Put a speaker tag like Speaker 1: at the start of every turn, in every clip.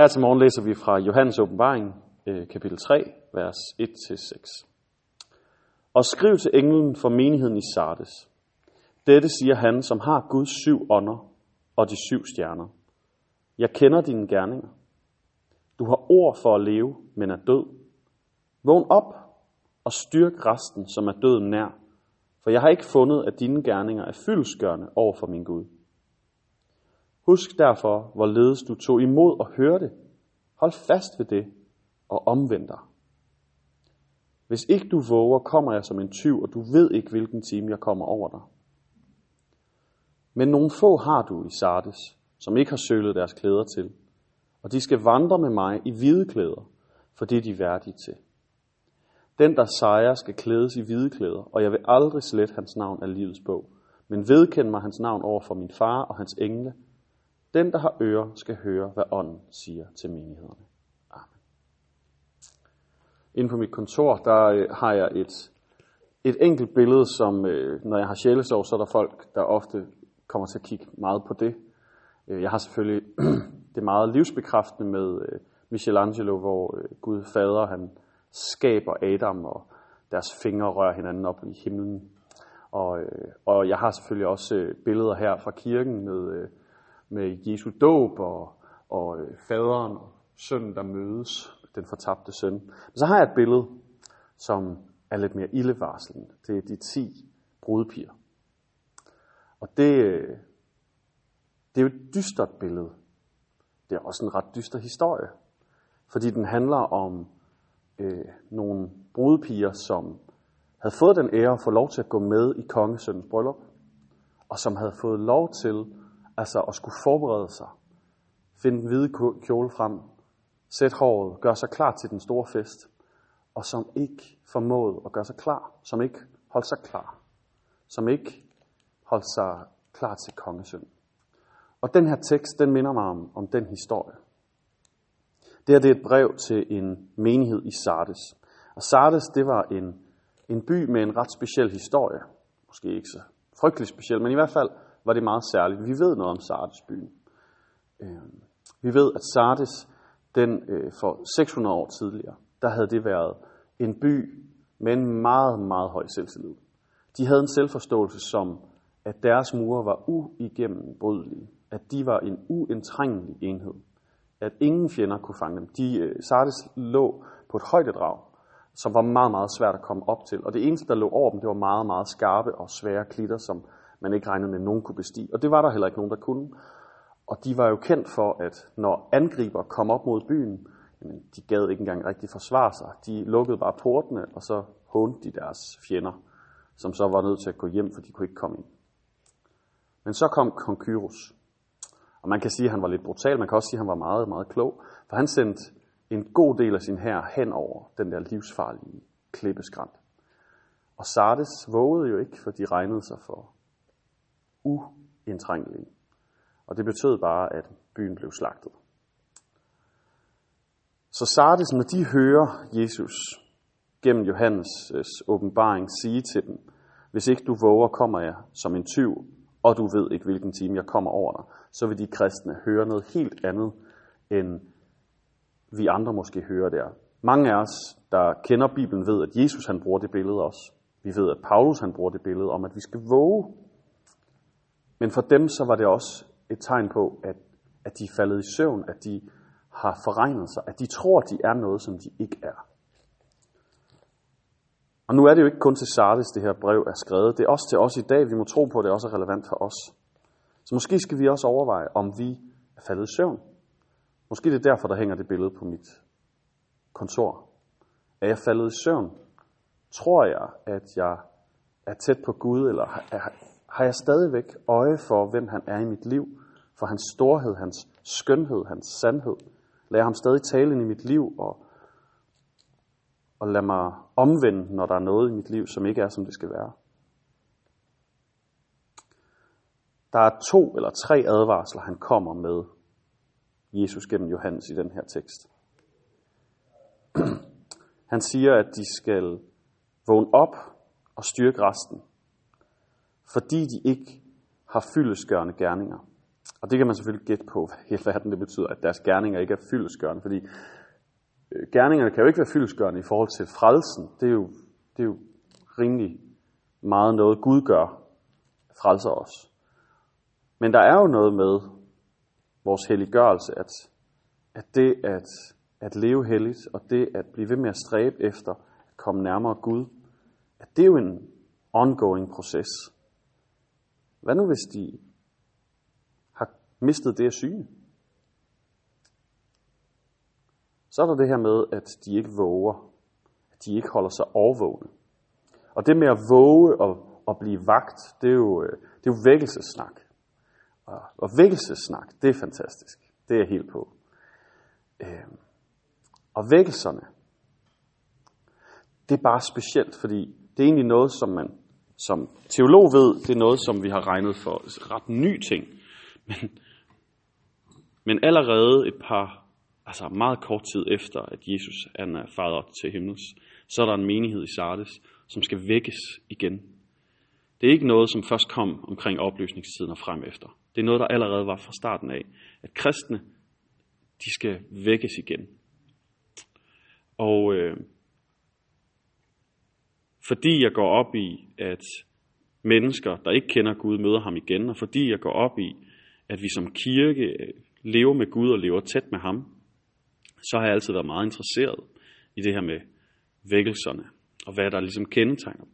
Speaker 1: Her til morgen læser vi fra Johannes åbenbaring, øh, kapitel 3, vers 1-6. Og skriv til englen for menigheden i Sardes. Dette siger han, som har Guds syv ånder og de syv stjerner. Jeg kender dine gerninger. Du har ord for at leve, men er død. Vågn op og styrk resten, som er døden nær. For jeg har ikke fundet, at dine gerninger er fyldesgørende over for min Gud. Husk derfor, hvorledes du tog imod og hørte. Hold fast ved det og omvend dig. Hvis ikke du våger, kommer jeg som en tyv, og du ved ikke, hvilken time jeg kommer over dig. Men nogle få har du i Sardes, som ikke har sølet deres klæder til, og de skal vandre med mig i hvide klæder, for det er de værdige til. Den, der sejrer, skal klædes i hvide klæder, og jeg vil aldrig slet hans navn af livets bog, men vedkend mig hans navn over for min far og hans engle. Den, der har ører, skal høre, hvad ånden siger til menighederne. Amen. Inde på mit kontor, der øh, har jeg et, et enkelt billede, som øh, når jeg har sjælesorg, så er der folk, der ofte kommer til at kigge meget på det. Øh, jeg har selvfølgelig det meget livsbekræftende med Michelangelo, hvor Gud fader, han skaber Adam, og deres fingre rører hinanden op i himlen. Og, og jeg har selvfølgelig også billeder her fra kirken med, med Jesu dåb og, og øh, faderen og sønnen, der mødes, den fortabte søn. Men så har jeg et billede, som er lidt mere ildevarslende. Det er de 10 brudpiger. Og det, øh, det er jo et dystert billede. Det er også en ret dyster historie. Fordi den handler om øh, nogle brudepiger, som havde fået den ære at få lov til at gå med i kongesøndens bryllup, og som havde fået lov til altså at skulle forberede sig, finde den hvide kjole frem, Sæt håret, Gør sig klar til den store fest, og som ikke formåede at gøre sig klar, som ikke holdt sig klar, som ikke holdt sig klar til kongesøn. Og den her tekst, den minder mig om, om den historie. Det her det er et brev til en menighed i Sardes. Og Sardes, det var en, en by med en ret speciel historie. Måske ikke så frygtelig speciel, men i hvert fald var det meget særligt. Vi ved noget om Sardes byen. Øhm, vi ved, at Sardes, den øh, for 600 år tidligere, der havde det været en by med en meget, meget høj selvtillid. De havde en selvforståelse som, at deres mure var uigennembrydelige, at de var en uindtrængelig enhed, at ingen fjender kunne fange dem. De, øh, Sardes lå på et højdedrag, som var meget, meget svært at komme op til. Og det eneste, der lå over dem, det var meget, meget skarpe og svære klitter, som man ikke regnede med, at nogen kunne bestige. Og det var der heller ikke nogen, der kunne. Og de var jo kendt for, at når angriber kom op mod byen, jamen, de gad ikke engang rigtig forsvare sig. De lukkede bare portene, og så håndte de deres fjender, som så var nødt til at gå hjem, for de kunne ikke komme ind. Men så kom kong Kyrus. Og man kan sige, at han var lidt brutal, man kan også sige, at han var meget, meget klog, for han sendte en god del af sin hær hen over den der livsfarlige klippeskrant. Og Sardes vågede jo ikke, for de regnede sig for uindtrængelig. Og det betød bare, at byen blev slagtet. Så Sardes, når de hører Jesus gennem Johannes' åbenbaring sige til dem, hvis ikke du våger, kommer jeg som en tyv, og du ved ikke, hvilken time jeg kommer over dig, så vil de kristne høre noget helt andet, end vi andre måske hører der. Mange af os, der kender Bibelen, ved, at Jesus han bruger det billede også. Vi ved, at Paulus han bruger det billede om, at vi skal våge. Men for dem så var det også et tegn på, at, at de er faldet i søvn, at de har forregnet sig, at de tror, at de er noget, som de ikke er. Og nu er det jo ikke kun til Sardes, det her brev er skrevet. Det er også til os i dag. Vi må tro på, at det også er relevant for os. Så måske skal vi også overveje, om vi er faldet i søvn. Måske det er derfor, der hænger det billede på mit kontor. Er jeg faldet i søvn? Tror jeg, at jeg er tæt på Gud, eller har jeg stadigvæk øje for, hvem han er i mit liv? For hans storhed, hans skønhed, hans sandhed. Lad ham stadig tale ind i mit liv, og, og lad mig omvende, når der er noget i mit liv, som ikke er, som det skal være. Der er to eller tre advarsler, han kommer med Jesus gennem Johannes i den her tekst. Han siger, at de skal vågne op og styrke resten, fordi de ikke har fyldesgørende gerninger. Og det kan man selvfølgelig gætte på, hvad i verden det betyder, at deres gerninger ikke er fyldesgørende, fordi øh, gerningerne kan jo ikke være fyldesgørende i forhold til frelsen. Det er jo, det er jo rimelig meget noget, Gud gør, frelser os. Men der er jo noget med vores helliggørelse, at, at det at, at leve helligt, og det at blive ved med at stræbe efter at komme nærmere Gud, at det er jo en ongoing proces. Hvad nu hvis de har mistet det at syne? Så er der det her med, at de ikke våger, at de ikke holder sig overvågne. Og det med at våge og, og blive vagt, det er jo, øh, det er jo vækkelsesnak. Og, og vækkelsesnak, det er fantastisk. Det er jeg helt på. Øh, og vækkelserne, det er bare specielt, fordi det er egentlig noget, som man som teolog ved, det er noget, som vi har regnet for ret ny ting. Men, men allerede et par, altså meget kort tid efter, at Jesus han er op til himmels, så er der en menighed i Sardes, som skal vækkes igen. Det er ikke noget, som først kom omkring opløsningstiden og frem efter. Det er noget, der allerede var fra starten af. At kristne, de skal vækkes igen. Og øh, fordi jeg går op i, at mennesker, der ikke kender Gud, møder ham igen, og fordi jeg går op i, at vi som kirke lever med Gud og lever tæt med ham, så har jeg altid været meget interesseret i det her med vækkelserne, og hvad der ligesom kendetegner dem.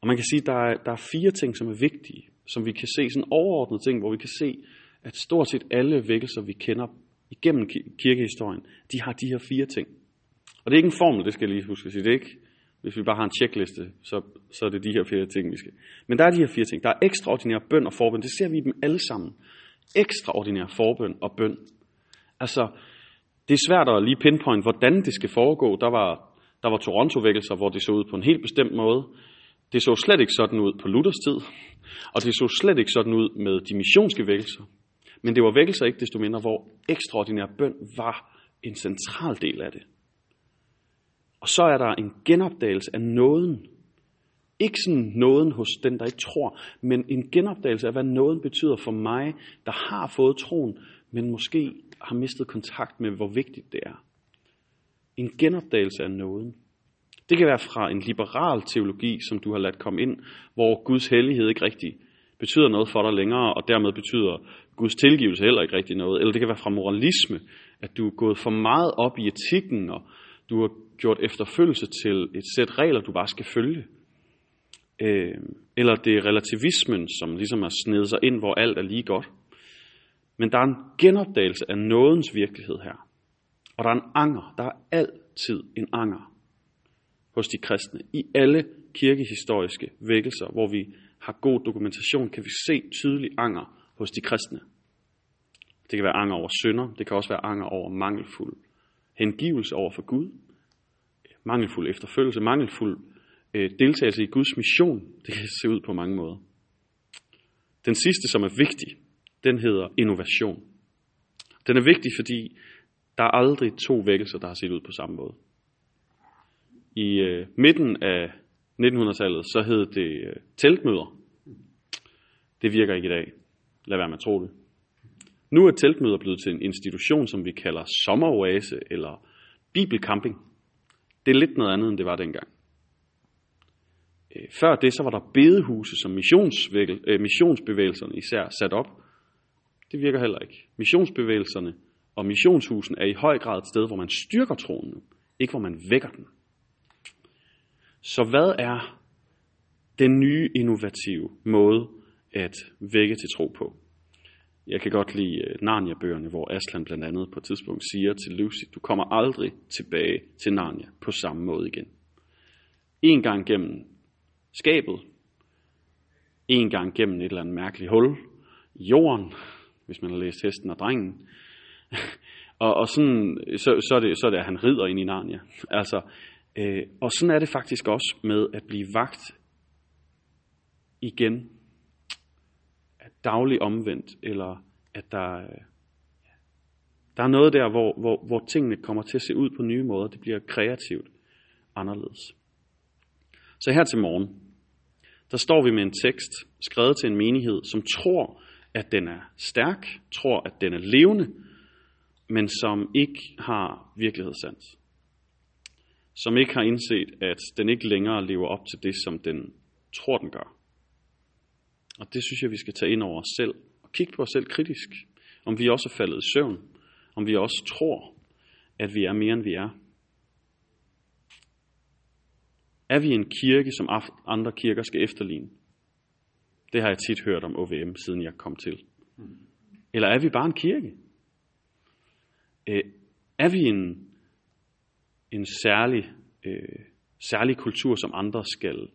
Speaker 1: Og man kan sige, at der er, der er fire ting, som er vigtige, som vi kan se, sådan overordnede ting, hvor vi kan se, at stort set alle vækkelser, vi kender igennem kirkehistorien, de har de her fire ting. Og det er ikke en formel, det skal jeg lige huske at sige. Det er ikke, hvis vi bare har en tjekliste, så, så er det de her fire ting, vi skal. Men der er de her fire ting. Der er ekstraordinær bøn og forbøn. Det ser vi dem alle sammen. Ekstraordinær forbøn og bøn. Altså, det er svært at lige pinpoint, hvordan det skal foregå. Der var, der var Toronto-vækkelser, hvor det så ud på en helt bestemt måde. Det så slet ikke sådan ud på Luthers tid. Og det så slet ikke sådan ud med de missionske vækkelser. Men det var vækkelser ikke desto mindre, hvor ekstraordinær bøn var en central del af det. Og så er der en genopdagelse af nåden. Ikke sådan nåden hos den, der ikke tror, men en genopdagelse af, hvad nåden betyder for mig, der har fået troen, men måske har mistet kontakt med, hvor vigtigt det er. En genopdagelse af nåden. Det kan være fra en liberal teologi, som du har ladt komme ind, hvor Guds hellighed ikke rigtig betyder noget for dig længere, og dermed betyder Guds tilgivelse heller ikke rigtig noget. Eller det kan være fra moralisme, at du er gået for meget op i etikken, og du har gjort efterfølgelse til et sæt regler, du bare skal følge. Øh, eller det er relativismen, som ligesom har snedet sig ind, hvor alt er lige godt. Men der er en genopdagelse af nådens virkelighed her. Og der er en anger. Der er altid en anger hos de kristne. I alle kirkehistoriske vækkelser, hvor vi har god dokumentation, kan vi se tydelig anger hos de kristne. Det kan være anger over synder, det kan også være anger over mangelfuld hengivelse over for Gud, mangelfuld efterfølgelse, mangelfuld øh, deltagelse i Guds mission. Det kan se ud på mange måder. Den sidste, som er vigtig, den hedder innovation. Den er vigtig, fordi der er aldrig to vækkelser, der har set ud på samme måde. I øh, midten af 1900-tallet, så hed det øh, teltmøder. Det virker ikke i dag. Lad være med at tro det. Nu er teltmøder blevet til en institution, som vi kalder sommeroase eller bibelcamping. Det er lidt noget andet, end det var dengang. Øh, før det, så var der bedehuse, som øh, missionsbevægelserne især sat op. Det virker heller ikke. Missionsbevægelserne og missionshusen er i høj grad et sted, hvor man styrker troen, nu, ikke hvor man vækker den. Så hvad er den nye innovative måde at vække til tro på? Jeg kan godt lide øh, Narnia-bøgerne, hvor Aslan blandt andet på et tidspunkt siger til Lucy, du kommer aldrig tilbage til Narnia på samme måde igen. En gang gennem skabet, en gang gennem et eller andet mærkeligt hul i jorden, hvis man har læst Hesten og Drengen. og, og sådan, så, så, er det, så er det, at han rider ind i Narnia. Altså, øh, og sådan er det faktisk også med at blive vagt igen daglig omvendt, eller at der, øh, der er noget der, hvor, hvor, hvor tingene kommer til at se ud på nye måder. Det bliver kreativt anderledes. Så her til morgen, der står vi med en tekst skrevet til en menighed, som tror, at den er stærk, tror, at den er levende, men som ikke har virkelighedssans. Som ikke har indset, at den ikke længere lever op til det, som den tror, den gør. Og det synes jeg, vi skal tage ind over os selv og kigge på os selv kritisk. Om vi også er faldet i søvn. Om vi også tror, at vi er mere, end vi er. Er vi en kirke, som andre kirker skal efterligne? Det har jeg tit hørt om OVM, siden jeg kom til. Eller er vi bare en kirke? Øh, er vi en, en særlig, øh, særlig kultur, som andre skal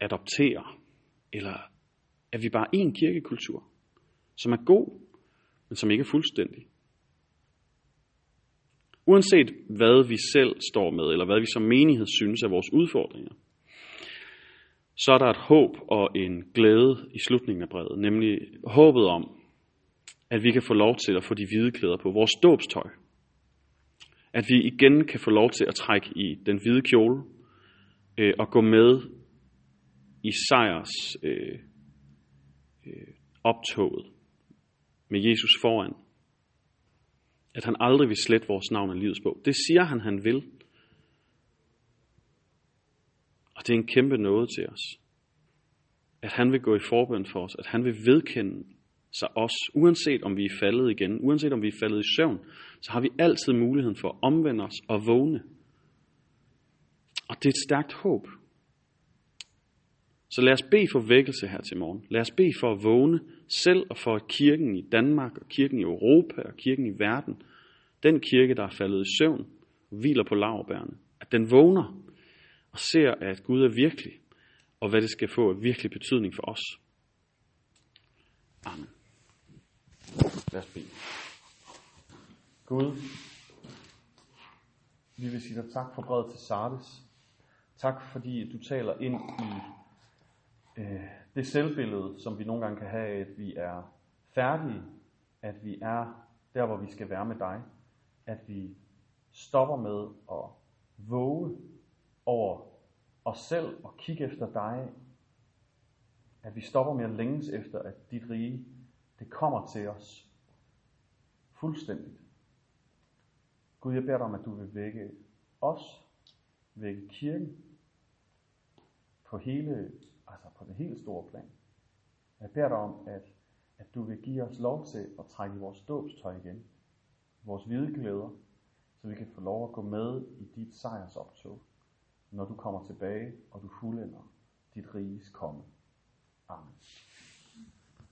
Speaker 1: adoptere? Eller at vi bare en kirkekultur, som er god, men som ikke er fuldstændig? Uanset hvad vi selv står med, eller hvad vi som menighed synes er vores udfordringer, så er der et håb og en glæde i slutningen af brevet, nemlig håbet om, at vi kan få lov til at få de hvide klæder på, vores dåbstøj. At vi igen kan få lov til at trække i den hvide kjole øh, og gå med i sejrs øh, optoget med Jesus foran. At han aldrig vil slette vores navn af livets bog. Det siger han, han vil. Og det er en kæmpe nåde til os. At han vil gå i forbøn for os. At han vil vedkende sig os. Uanset om vi er faldet igen. Uanset om vi er faldet i søvn. Så har vi altid muligheden for at omvende os og vågne. Og det er et stærkt håb. Så lad os bede for vækkelse her til morgen. Lad os bede for at vågne selv og for at kirken i Danmark og kirken i Europa og kirken i verden, den kirke, der er faldet i søvn, hviler på laverbærene, at den vågner og ser, at Gud er virkelig, og hvad det skal få af virkelig betydning for os. Amen. Lad os bede. Gud, vi vil sige dig tak for brevet til Sardes. Tak fordi du taler ind i øh, det selvbillede, som vi nogle gange kan have, at vi er færdige, at vi er der, hvor vi skal være med dig, at vi stopper med at våge over os selv og kigge efter dig, at vi stopper med at længes efter, at dit rige, det kommer til os fuldstændigt. Gud, jeg beder dig om, at du vil vække os, vække kirken, på hele, altså på det helt store plan. Jeg beder dig om, at, at du vil give os lov til at trække i vores dåbstøj igen, vores hvide glæder, så vi kan få lov at gå med i dit sejrsoptog når du kommer tilbage, og du fuldender dit riges komme. Amen.